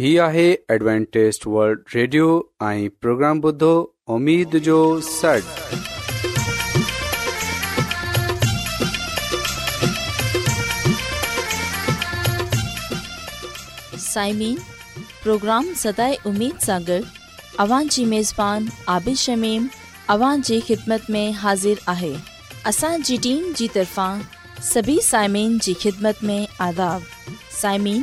هي آهي Adventist world radio ۽ programme بدھو اميد جو سٽ سائمين پروگرام سداي اميد سانڳڙ اوان جي ميزبان عبيش شميم اوان جي خدمت ۾ حاضر آهي اسان جي ٽيم جي طرفان سڀي سائمين جي خدمت ۾ آداب سائمين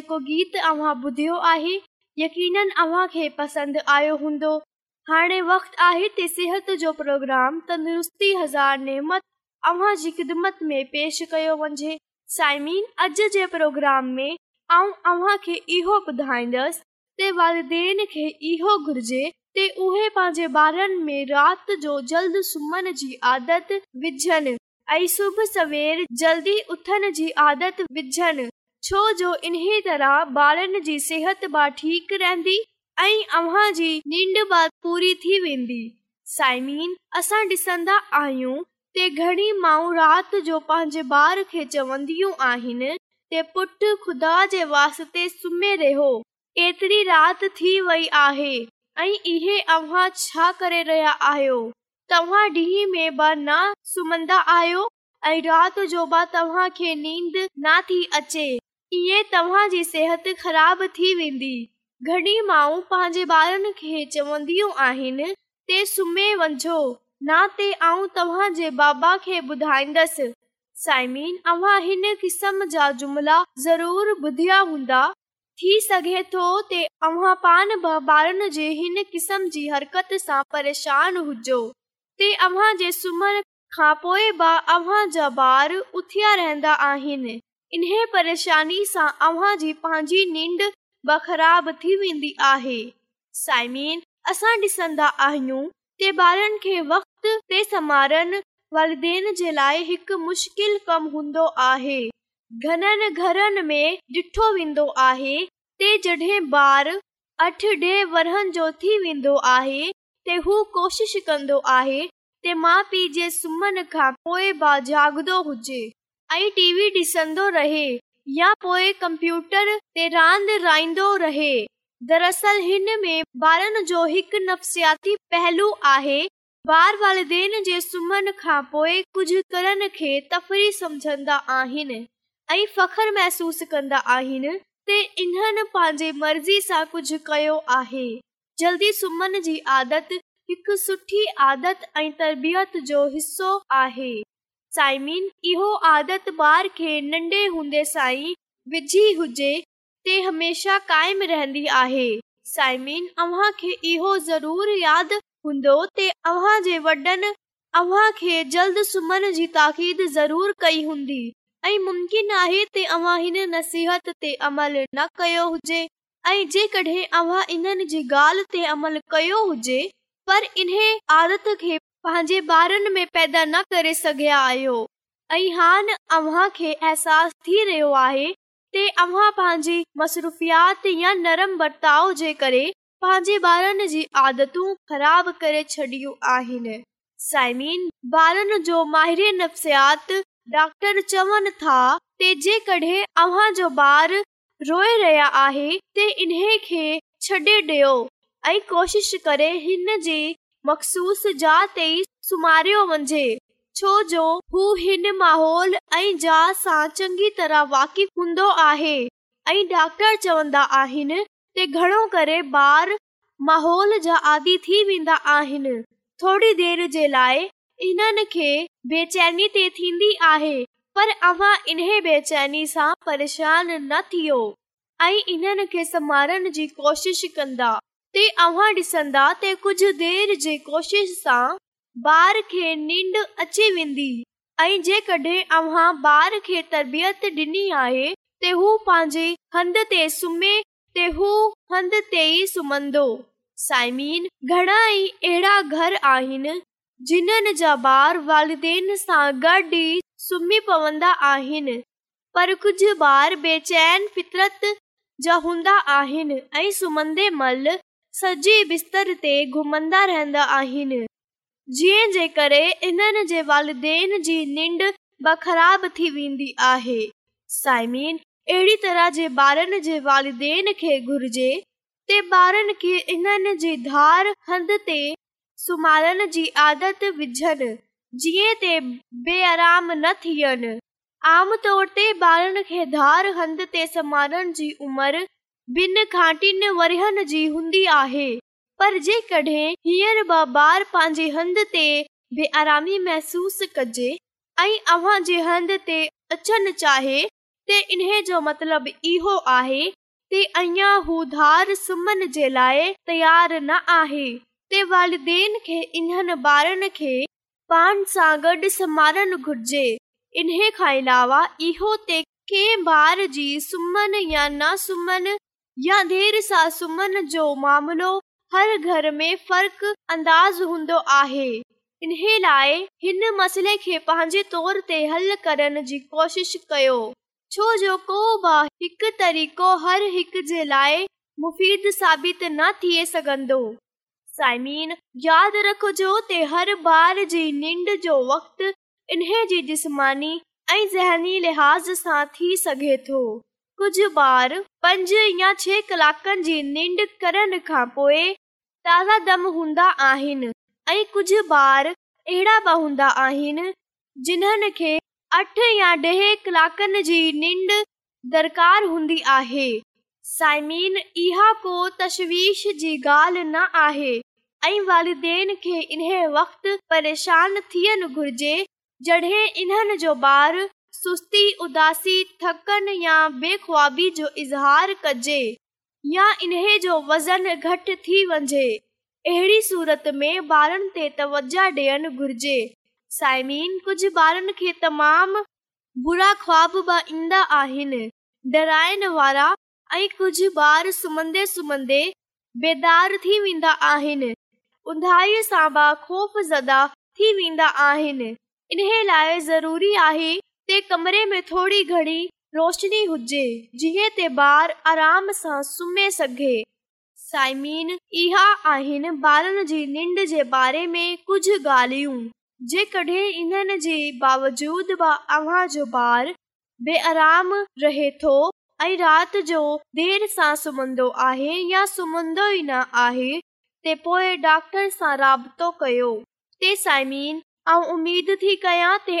जेको गीत ॿुधियो आहे यकीन आयो हूंदो आहे इहो ॿुधाईंदसि पंहिंजे ॿारनि में राति जो जल्द सुम्हन जी आदत विझनि ऐं सुबुह सवेर जल्दी विझनि छो जो इन्हीअ तरह ॿारनि जी सिहत बि ठीक रहंदी ऐं अव्हां जी नींद थी वेंदी आहियूं घणी माऊ राति जो पंहिंजे ॿार खे चवंदियूं आहिनि पुट खुदा जे वास्ते सुम्हे रहियो एतिरी राति थी वई आहे ऐं इहे अव्हां छा करे रहिया आहियो तव्हां ॾींहं में बि न सुम्हंदा आहियो ऐं राति जो बि तव्हां खे थी अचे ईअ जी सेहत ख़राब थी वेंदी घणी माऊ पंहिंजे ॿारनि खे चवंदियूं आहिनि ते सुम्ही वञो न ते आऊं तव्हांजे बाबा खे ॿुधाईंदसि साईमी तव्हां हिन क़िस्म जा जुमला ज़रूरु ॿुधिया हूंदा थी सघे थो ॿारनि जे हिन क़िस्म जी हरकत सां परेशान हुजो जे सुम्हण खां पोइ बि अव्हां जा ॿार उथिया रहंदा आहिनि इन परेशानी सां अॼु निंड बख़राब थी वेंदी आहे साइमीन असां डि॒संदा आहियूं वक़्त ते मुश्किल में ॾिठो वेंदो आहे ॿारु अठ ॾे वरनि जो थी वेंदो आहे त हू कोशिश कंदो आहे माउ पीउ जे सुम्हन खां पोइ बि जाॻंदो हुजे ऐं टी वी डि॒सदो रहे या पोए कंप्यूटर ते रांदि रहे ॿारनि जो हिकु नफ़्सयाती पहलू आहे सुम्हण खां पोइ कुझु करण खे तफ़री समझंदा आहिनि ऐं फ़ख्र महसूस कंदा आहिनि इन्हनि पंहिंजे मर्ज़ी सां कुझु कयो आहे जल्दी सुम्हन जी आदत हिकु सुठी आदत ऐं तरबियत जो हिसो आहे साइमिन इहो आदत बार के नंडे हुंदे साई विझी हुजे ते हमेशा कायम रहंदी आहे साइमिन अव्हां खे इहो जरूर याद हुंदो ते अव्हां जे वडन अव्हां खे जल्द सुमन जी ताक़ीद जरूर कई हुंदी ऐं मुमकिन आहे ते अव्हां हिन नसीहत ते अमल न कयो हुजे ऐं जेकॾहिं अव्हां इन्हनि जी ॻाल्हि ते अमल कयो हुजे पर इन्हे आदत खे पंहिंजे में पैदा न करे सघिया आहियो आहे पंहिंजी मसरूफ़ियात या नरम बर्ताव पंहिंजे ॿारनि जी ख़राब करे छॾियूं आहिनि साइमीन ॿारनि जो माहिर नफ़्सियात डॉक्टर चवनि था जेकॾहिं ॿार रोए रहिया आहे इन खे छॾे ॾियो ऐं कोशिश करे हिन जी मखसूस जा ते सुमारियो वञे छोजो हू हिन माहौल ऐं जहा सां चङी तरह वाकिफ़ हूंदो आहे ऐं डॉक्टर चवंदा आहिनि बार माहौल जा आदी थी वेंदा आहिनि थोरी देर जे लाइ हिननि खे बेचैनी ते थीन्दी आहे पर अवां इन्हे बेचैनी सां परेशान न थियो ऐं इन्हनि खे सम्झारण जी कोशिश कंदा ते अव्हां डि॒संदा त कुझु देर जे कोशिश सां ॿार खे नींद अची वेंदी ऐं जे कडहिं तरबियत ॾिनी आहे त हू पंहिंजी हंध ते सुम्हे ते हू हंध ते ई सुम्हंदो साइमीन घणा ई घर आहिनि जिन्हनि जा ॿार वालदेन सां गॾु ई पवंदा आहिनि पर कुझु ॿार बे फितरत जा हूंदा आहिनि ऐं सुम्हंदे मल धारे सुण जी आदत विझनि जीअं ते बे आराम न थियनि आम तोर ते ॿारनि खे धार हंध ते सुभाणनि बिन खांटिन वरिहनि जी हुंदी आहे पर जेकॾहिं पंहिंजे हंध ते बे आरामी महसूस कजे ऐं अचण चाहे त इन जो मतिलब इहो आहे धार सुम्हण जे लाइ तयारु न आहे वालिदेन खे इन्हनि ॿारनि खे पाण सां गॾु समारणु घुरिजे इन खां अलावा इहो कंहिं ॿार जी सुम्हनि या न सुम्हन देरि सां सुम्हनि जो मामिलो हर घर में फ़र्क अंदाज़ हूंदो आहे इन्हे लाइ हिन मसले खे पंहिंजे तोर ते हल करण जी कोशिश कयो छो जो को बि हिकु तरीक़ो हर हिक जे लाइ मुफ़ीद साबित न थिए सघंदो साइमीन यादि रखजो हर बार जी निड जो वक़्त इन्हे जिस्मानी ऐं ज़हनी लिहाज़ सां थी सघे थो कुझु ॿार पंज या छह कलाक ॿार अहिड़ा बि हूंदा आहिनि साइमीन इहा को तशवीश जी ॻाल्हि न आहे ऐं वालदान थियण घुर्जे सुस्ती उसी थकनि या बेखबी जो इज़हार कजे या इन्हे वज़न घटि थी वञे अहिड़ी ॾियणु घुर्जे कुझु ॿारनि खे ईंदा आहिनि डराइण वारा ऐं कुझु ॿार सुम्हंदे सुम्हंदे बेदार थी वेंदा आहिनि ऊंधाईअ सां बि ख़ौफ़ ज़ा थी वेंदा आहिनि इन लाइ ज़रूरी आहे थोरीोशनी हुजे साइमी कुझु ॻाल्हियूं बावजूद ॿार बे आराम रो रात जो देर सां सुम्हंदो आहे या सुम्हंदो ई न आहे डॉक्टर सां राबतो कयो ते साइमीन ऐं उमेद थी कया ते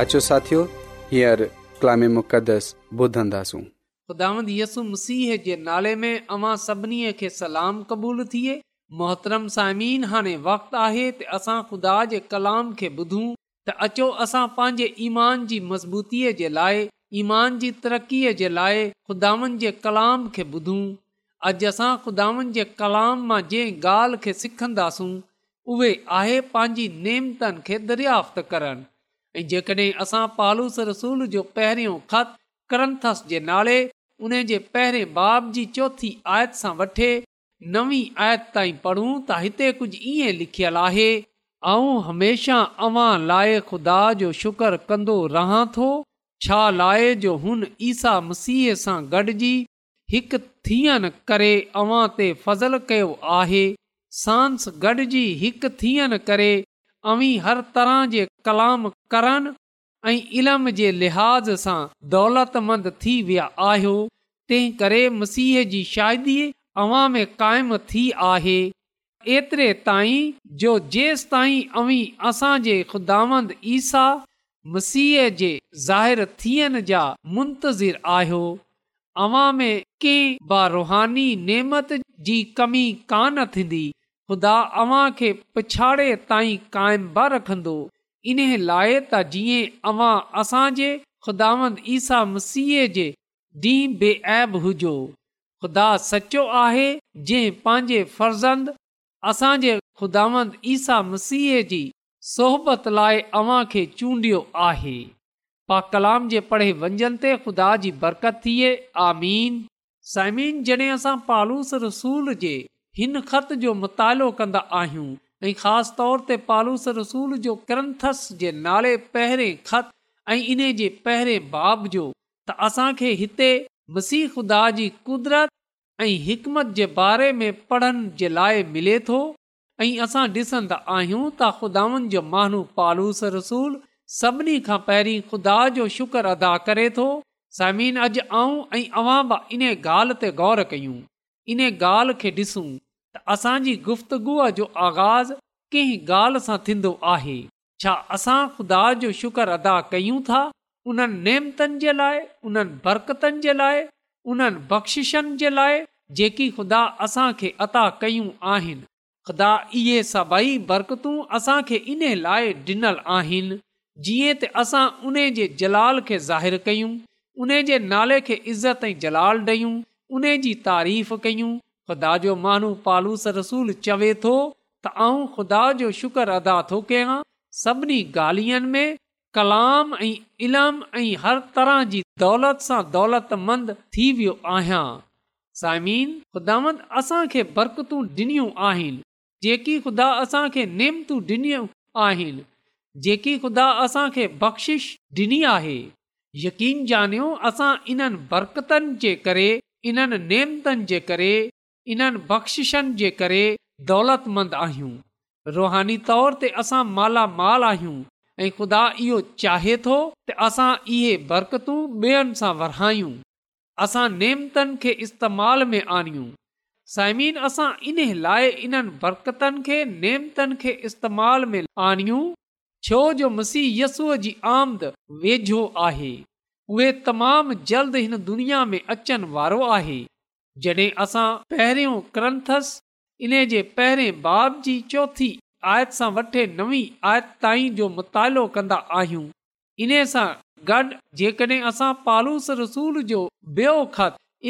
सीह जे नाले में सलाम क़बूल थिए मोहतरम सामीन हाणे वक़्तु आहे त असां ख़ुदा जे कलाम खे ॿुधूं त अचो असां पंहिंजे ईमान जी मज़बूतीअ जे लाइ ईमान जी तरक़ीअ जे लाइ ख़ुदानि जे कलाम खे ॿुधूं अॼु असां ख़ुदानि जे कलाम मां जंहिं ॻाल्हि खे सिखंदासूं पंहिंजी नेमतनि खे दरियाफ़ ऐं जेकॾहिं असां पालूस रसूल जो पहिरियों ख़त करंथस जे नाले उन जे पहिरें बाब जी चौथी आयत सां वठे नवी आयत ताईं पढ़ूं त हिते कुझु ईअं लिखियल आहे ऐं हमेशह अवां लाइ ख़ुदा जो शुक्र कंदो रहां थो छा लाइ जो हुन ईसा मसीह सां गॾिजी हिकु थियन करे अव्हां ते फज़ल कयो आहे सांस गॾिजी हिकु थियन करे अवी हर तरह जे कलाम इल्म जे लिहाज़ सां दौलत मंद थी वे मसीह जी शादी थी आहे एतिरे ताईं ताईं ईसा मसीह जे ज़ाहिर थियण जा मुंतज़िर आहियो बारुहानी नेमत जी कमी कान थींदी ख़ुदा पिछाड़े ताई काय ब रखंदो इन लाइ त जीअं अवां असांजे ख़ुदांद ईसा मसीह जे ॾींहुं बेऐब हुजो ख़ुदा सचो आहे जंहिं पंहिंजे फर्ज़ंद असांजे ख़ुदांद ईसा मसीह जी सोहबत लाइ अव्हां खे चूंडियो आहे पा कलाम जे पढ़े ते ख़ुदा जी बरकत थिए आमीन साइमीन जॾहिं असां पालूस रसूल जे हिन ख़त जो मुतालो कंदा आहियूं ऐं ख़ासि तौर ते पालूस रसूल जो क्रंथस जे नाले पहिरें ख़त ऐं इन जे पहिरें बाब जो त असां हिते वसी ख़ुदा जी कुदरत ऐं हिकमत जे बारे में पढ़ण जे लाइ मिले थो ऐं असां ॾिसंदा आहियूं त ख़ुदानि जो महानू पालूस रसूल सभिनी खां पहिरीं ख़ुदा जो शुक्र अदा करे थो समीन अॼु आऊं ऐं अवां बि इन ॻाल्हि ते ग़ौर कयूं इन ॻाल्हि खे ॾिसूं असांजी गुफ़्तगुअ जो आगाज़ कंहिं ॻाल्हि सां थींदो आहे छा असां ख़ुदा जो शुक्र अदा कयूं था उन्हनि जे लाइ उन्हनि बरकतनि जे लाइ उन्हनि बख़्शिशनि जे लाइ जेकी ख़ुदा असांखे अता कयूं आहिनि ख़ुदा इहे सभई बरकतूं असांखे इन लाइ ॾिनल आहिनि जीअं त असां उन जे जलाल खे ज़ाहिर कयूं उन जे नाले खे इज़त ऐं जलाल ॾियूं उन जी तारीफ़ कयूं ख़ुदा जो मानू पालूस रसूल चवे थो त आऊं ख़ुदा जो शुक्र अदा थो कयां बरकतूं आहिनि जेकी ख़ुदा असांखे जेकी ख़ुदा असांखे बख़्शिश ॾिनी आहे यकीन ॼानियो असां इन्हनि बरकतनि जे करे इन्हनि नेमतनि जे करे इन्हनि बख़्शिशनि जे करे दौलतमंद आहियूं रुहानी तौर ते असां मालामाल आहियूं ऐं ख़ुदा इहो चाहे थो त असां इहे बरकतूं ॿियनि सां वराइयूं खे इस्तेमाल में आणियूं साइमीन असां इन लाइ इन्हनि बरकतनि खे नेमतनि खे इस्तेमाल में आणियूं छो जो मसीह यस्सूअ जी आमद वेझो आहे उहे तमामु जल्द हिन दुनिया में अचनि वारो आहे जडहिं असां पहिरियों क्रंथस इन जे पहिरें बाब जी चोथी आयत सां आयत ताईं जो मुतालो कंदा आहियूं इन सां गॾु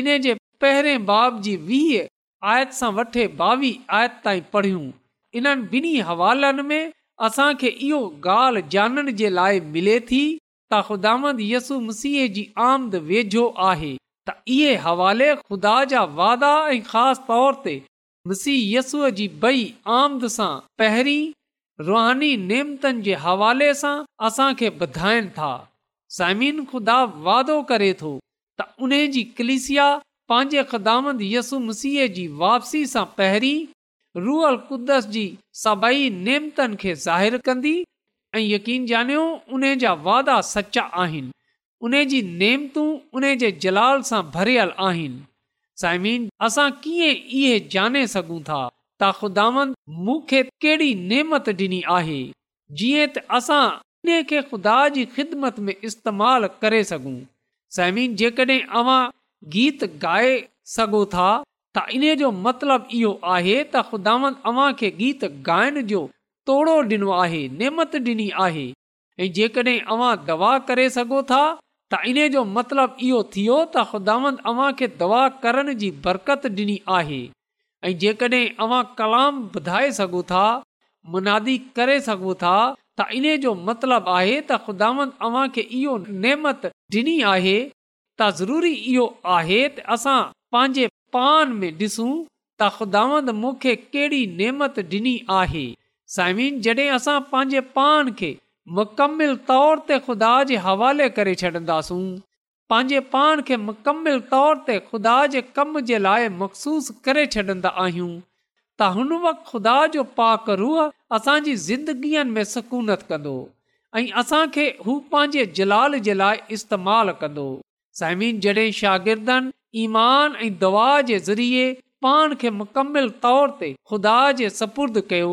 इन जे पहिरें बाब जी वीह आयत सां वठे ॿावीह आयत ताईं पढ़ियूं इन्हनि बिनी हवालनि में असां खे इहो ॻाल्हि ॼाणण जे लाइ मिले थी त ख़ुदा यसु मसीह जी आमद वेझो आहे त इहे हवाले ख़ुदा जा वादा ऐं ख़ासि तौर ते मसीह यसूअ जी बई आमद सां पहिरीं रुहानी नेमतनि जे हवाले सां असांखे ॿधाइनि था साइमिन खुदा वादो करे थो त उहे कलिसिया पंहिंजे ख़दामंदसु मसीह जी वापसी सां पहिरीं रूअर कुदस जी सभई नेमतनि खे ज़ाहिरु कंदी ऐं यकीन ॼानियो उन जा वादा सचा आहिनि उने जी नेमतूं उन जे जलाल सां भरियल आहिनि साइमिन असां कीअं इहे ॼाणे सघूं था त ख़ुदा कहिड़ी नेमत ॾिनी आहे जीअं त असां इन खे खुदा जी ख़िदमत में इस्तेमाल करे सघूं साइमीन जेकॾहिं अव्हां गीत ॻाए सघो था त इन जो मतिलबु इहो आहे त ख़ुदावंद अव्हां खे गीत ॻाइण जो तोड़ो ॾिनो आहे नेमत ॾिनी आहे ऐं जेकॾहिं अव्हां दवा करे सघो था त इन जो मतिलबु इहो थियो त ख़ुदांद अव्हां खे दवा करण जी बरकत ॾिनी आहे ऐं जेकॾहिं अवां कलाम ॿुधाए था मुनादी करे इन जो मतिलब आहे त ख़ुदा अवां खे इहो नेमत ॾिनी आहे त ज़रूरी इहो आहे असां पंहिंजे पान में ॾिसूं त ख़ुदांद मूंखे कहिड़ी नेमत ॾिनी आहे साइमिन जॾहिं असां पंहिंजे पान खे तौर ते ख़ुदा जे हवाले करे छॾंदासूं पंहिंजे पाण खे मुकमिल तौर ते ख़ुदा कम मखसूस आहियूं त हुन वक़्तु ख़ुदा जो पाक रूह असांजी ज़िंदगीअ में सुकूनत कंदो ऐं हू पंहिंजे जलाल जे लाइ इस्तेमालु कंदो समीन जॾहिं शागिर्दनि ईमान ऐं दुआ जे ज़रिए पाण खे मुकमिल तौर ते ख़ुदा जे सपुर्द कयो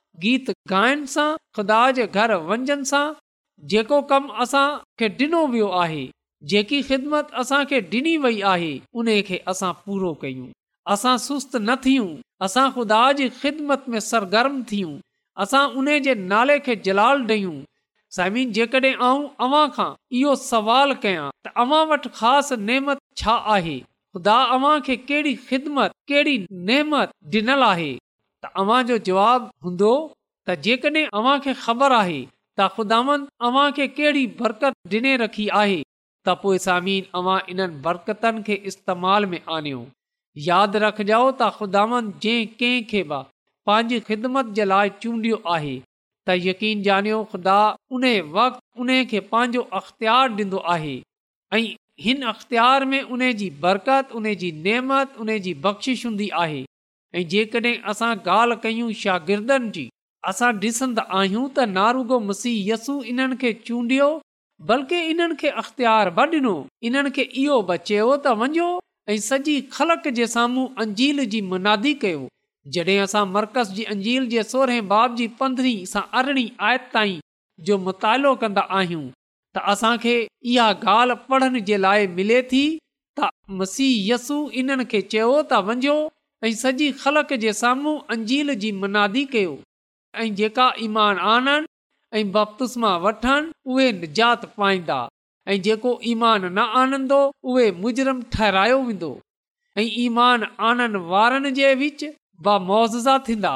गीत ॻाइण सां ख़ुदा जे घर सां जेको कमु असां ॾिनो वियो आहे जेकी ख़िदमत असांखे ॾिनी वई आहे उन खे असां पूरो कयूं असां सुस्तु न थियूं ख़ुदा जी ख़िदमत में सरगर्म थियूं असां उन जे नाले खे जलाल ॾेयूं साईमीन जेकॾहिं आऊं अव्हां खां इहो सवाल कयां तव्हां वटि ख़ासि नेमत छा आहे ख़ुदा कहिड़ी ख़िदमत कहिड़ी नेमत ॾिनल आहे त अवां जो जवाबु हूंदो त जेकॾहिं अव्हां खे ख़बर आहे त ख़ुदा अव्हां खे कहिड़ी बरकत ॾिने रखी आहे त पोएं सामिन अवां इन्हनि बरकतनि खे इस्तेमाल में आणियो यादि रखजो त ख़ुदा वन जंहिं कंहिं बि पंहिंजी ख़िदमत जे लाइ चूंडियो आहे त यकीन ॼाणियो ख़ुदा उन वक़्त उन खे पंहिंजो अख़्तियार ॾींदो आहे ऐं हिन अख़्तियार में उन जी बरकत उन्हे नेमत उन्हे बख़्शिश हूंदी आहे ऐं जेकॾहिं असां ॻाल्हि कयूं शागिर्दनि जी असां ॾिसंदा आहियूं त नारूगो मसीह यसू इन्हनि खे चूंडियो बल्कि इन्हनि खे अख्तियार बि ॾिनो इन्हनि खे इहो बचियो त वञो ऐं सॼी खलक जे साम्हूं अंजील जी मुनादी कयो जॾहिं असां मर्कज़ जी अंजील जे सोरहें बाब जी पंद्रहीं सां अरिड़हीं आयत ताईं जो मुतालो कंदा आहियूं त असांखे इहा ॻाल्हि पढ़ण जे लाइ मिले थी त मसीह यसू इन्हनि खे चयो त वञो ऐं सॼी ख़लक़ जे साम्हूं अंजील जी मनादी कयो ऐं जेका ईमान आननि ऐं बपतिस्मा वठनि उहे निजात पाईंदा ऐं जेको ईमान न आनंदो उहे मुजरम ठहरायो वेंदो ऐं ईमान आनण वारनि जे विच ब मुअज़ा थींदा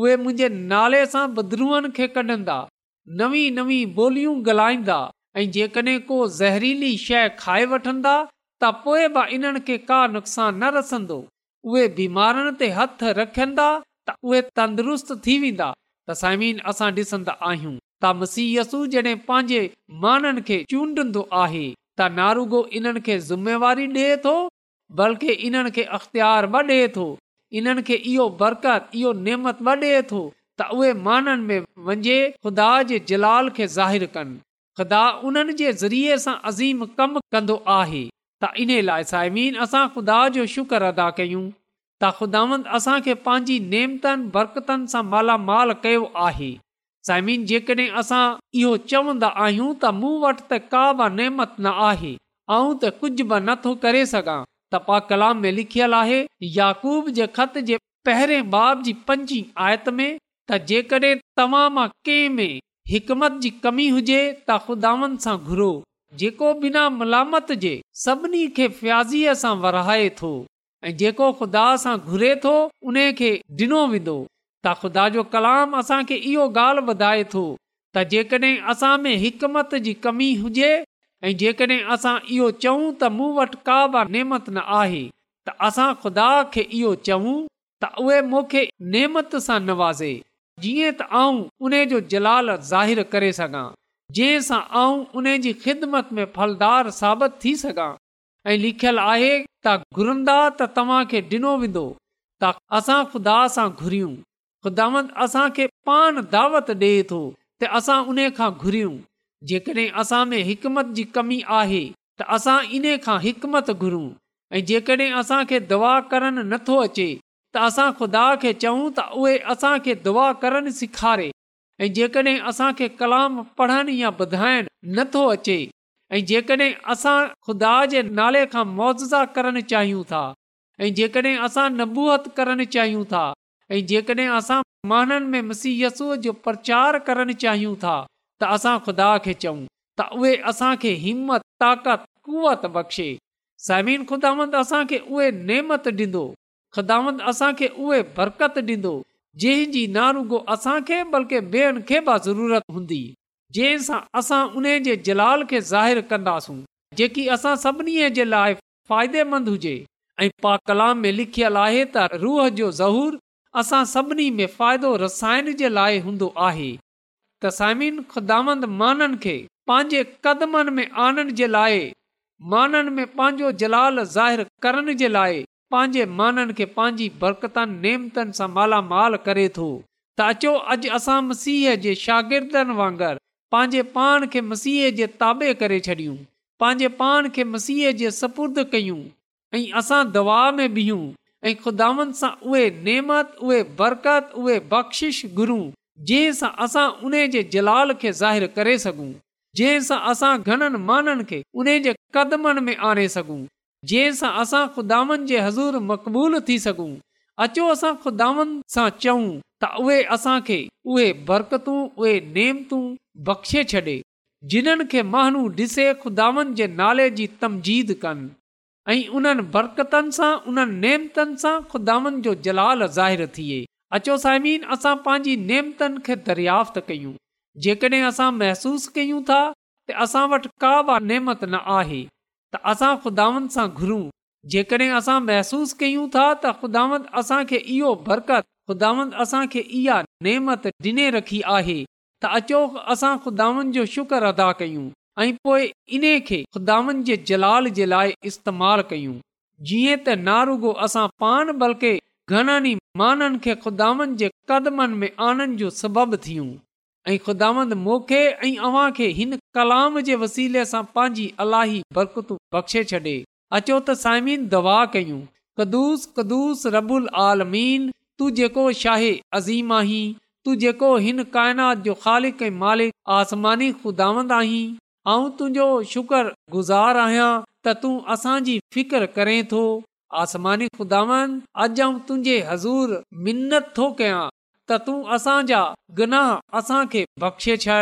उहे मुंहिंजे नाले सां बदरूअनि खे कढंदा नवी नवी बोलियूं ॻाल्हाईंदा ऐं को ज़हरीली शइ खाए वठंदा त पोइ इन्हनि का नुक़सान न रसंदो उहेस्ती वेंदा डिसंदा आहियूं पंहिंजे चूंडंदो आहे त नारूगो इन्हनि खे ज़िम्मेवारी डि॒ए थो बल्कि इन्हनि खे अख़्तियार ॾिए थो इन्हनि खे इहो बरकत इहो नेमत डाननि में वञे ख़ुदा जे जलाल खे ज़ाहिर कनि ख़ुदा उन्हनि ज़रिए सां अज़ीम कम कंदो आहे त इन लाइ सायमिन असां ख़ुदा जो शुक्र अदा कयूं त ख़ुदावंद असां खे पंहिंजी नेमतनि बरकतनि सां मालामाल कयो आहे सायमिन जेकॾहिं असां इहो चवंदा आहियूं त मूं वटि त का बि नेमत न आहे त कुझु बि नथो करे सघां त पा कलाम में लिखियल आहे याकूब जे ख़त जे पहिरें बाब जी पंजी आयत में त जेकॾहिं तव्हां मां कंहिं में हिकमत जी कमी हुजे त जेको बिना मलामत जे सभिनी खे फ्याज़ीअ सां वराए थो ऐं जेको खुदा सां घुरे थो उन खे ॾिनो वेंदो त ख़ुदा जो कलाम असांखे इहो ॻाल्हि ॿुधाए थो त जेकॾहिं असां में हिकमत जी कमी हुजे ऐं जेकॾहिं इहो चऊं त मूं वटि का बि नेमत न आहे त असां ख़ुदा खे इहो चऊं त उहे नेमत सां नवाज़े जीअं त आऊं उन जो जलाल ज़ाहि करे सघां जंहिंसां उन जी ख़िदमत में फलदार साबित थी सघां ऐं लिखियलु आहे त घुरंदा त तव्हां खे ॾिनो वेंदो ख़ुदा सां ख़ुदा असां खे पान दावत ॾे थो त असां उन खां घुरियूं जेकॾहिं असां में हिकमत जी कमी आहे त असां इन खां हिक घुरूं ऐं जेकॾहिं असां दुआ करणु नथो अचे त असां ख़ुदा खे चऊं त उहे दुआ करनि सेखारे ऐं जेकॾहिं असां खे कलाम पढ़नि या ॿुधाइनि नथो अचे ऐं जेकॾहिं असां ख़ुदा जे नाले खां मुआज़ा करणु चाहियूं था ऐं जेकॾहिं असां नबूहत करणु चाहियूं था ऐं जेकॾहिं असां माननि में मसीयसूअ जो प्रचार करणु चाहियूं था त असां खुदा खे चऊं त उहे असां हिमत ताक़त कुवत बख़्शे समीन ख़ुदावंद असां उहे नेमत ॾींदो ख़ुदांद असांखे उहे बरकत ॾींदो जंहिंजी नारूगो असांखे बल्कि ॿियनि खे बि ज़रूरत हूंदी जंहिं सां असां उन जे जलाल खे ज़ाहिरु कंदासूं जेकी असां सभिनी जे लाइ फ़ाइदेमंद हुजे ऐं पा कलाम में लिखियलु आहे त रूह जो ज़हूर असां सभिनी में फ़ाइदो रसायण जे लाइ हूंदो आहे त सामीन खुदांद माननि खे पंहिंजे कदमनि में आनण जे लाइ माननि में पंहिंजो जलाल ज़ाहि करण जे लाइ पंहिंजे माननि खे पंहिंजी बरकतनि सां मालामाल करे थो त अचो अॼु असां मसीह जे शागिर्दनि वांगुरु पंहिंजे पाण खे मसीह जे ताबे करे छॾियूं पंहिंजे पाण खे मसीह जे सपुर्द कयूं ऐं असां दवा में बीहूं ऐं ख़ुदानि सां उहे नेमत उहे बरकत उहे बख़्शिश घुरूं जंहिं सां असां उन जे जलाल खे ज़ाहिर करे सघूं जंहिं सां असां घणनि माननि खे उन जे कदमनि में आणे सघूं जंहिं सां असां ख़ुदानि जे हज़ूर मक़बूल थी सघूं अचो असां ख़ुदा त उहे असां खे उहे बरकतूं उहे नेमतूं बख़्शे छॾे जिन्हनि खे महानू ॾिसे ख़ुदानि जे नाले जी तमजीद कनि ऐं उन्हनि बरकतनि सां उन्हनि नेमतनि सां ख़ुदानि जो जलाल ज़ाहिर थिए अचो साइमिन असां पंहिंजी नेमतनि खे दरियाफ़्त कयूं जेकॾहिं असां महसूस कयूं था त असां वटि का बि नेमत न आहे त असां ख़ुदावनि सां घुरूं जेकॾहिं असां महसूसु कयूं था त ख़ुदावंद असांखे इहो बरकत ख़ुदावंद असांखे इहा नेमत ॾिने रखी आहे त अचो असां ख़ुदावनि जो शुक्र अदा कयूं ऐं पोए इन्हे खुदावन जे जलाल जे लाइ इस्तेमालु कयूं जीअं त नारुगो असां पान बल्कि घणनि ई माननि खे खुदावनि जे कदमनि में आनंद जो सबबु थियूं ऐं ख़ुदांद मोखे ऐं हिन कलाम जे वसीले सां पंहिंजी अलाही बरकत बख़्शे छॾे अचो दवा कयूं कदुस कदुस तू जेको हिन काइनात जो ख़ालिक ऐं मालिक आसमानी खुदांद आहीं ऐं तुंहिंजो शुक्र गुज़ार आहियां त तूं असांजी फिकर करे थो आसमानी खुदांद अॼु आऊं तुंहिंजे हज़ूर मिनत थो कयां त तूं बख़्शे छॾ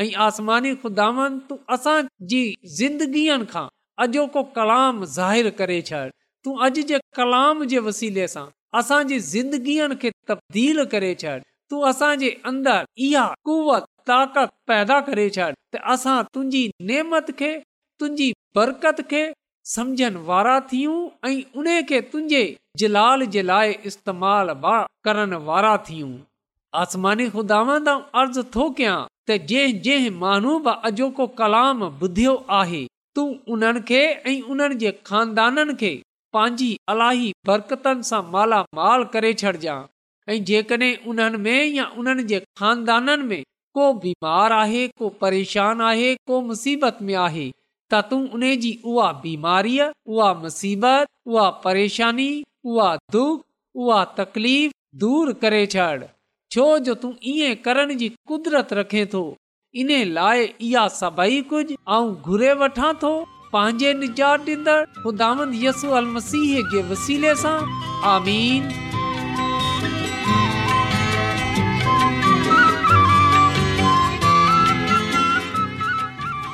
ऐं कलाम ज़ाहिर करे छॾ तूं अॼ जे कलाम जे वसीले सां असांजी ज़िंदगीअ खे तब्दील करे छॾ तूं असांजे अंदर इहा कुवत ताकत पैदा करे छॾ त असां तुंहिंजी नेमत खे तुंहिंजी बरकत खे समझन वारा थियूं ऐं उन खे तुंहिंजे जलाल जे लाइ इस्तेमाल करण वारा थियूं आसमान ख़ुदा अर्ज़ु थो कयां त जंहिं माण्हू बि अॼोको कलाम ॿुधियो आहे तूं उन्हनि खे ऐं उन्हनि जे खानदाननि खे पंहिंजी अलाई बरकतनि सां मालामाल करे छॾजांइ ऐं जेकड॒हिं उन्हनि में या उन्हनि जे ख़ानदाननि में को बीमार आहे को परेशान आहे को मुसीबत में आहे त तूं उन जी उहा परेशानी दूर करे छॾ छो जो तूं ईअं करण जी कुदरत रखे इन लाइ इहा सभई कुझु पंहिंजे आमीन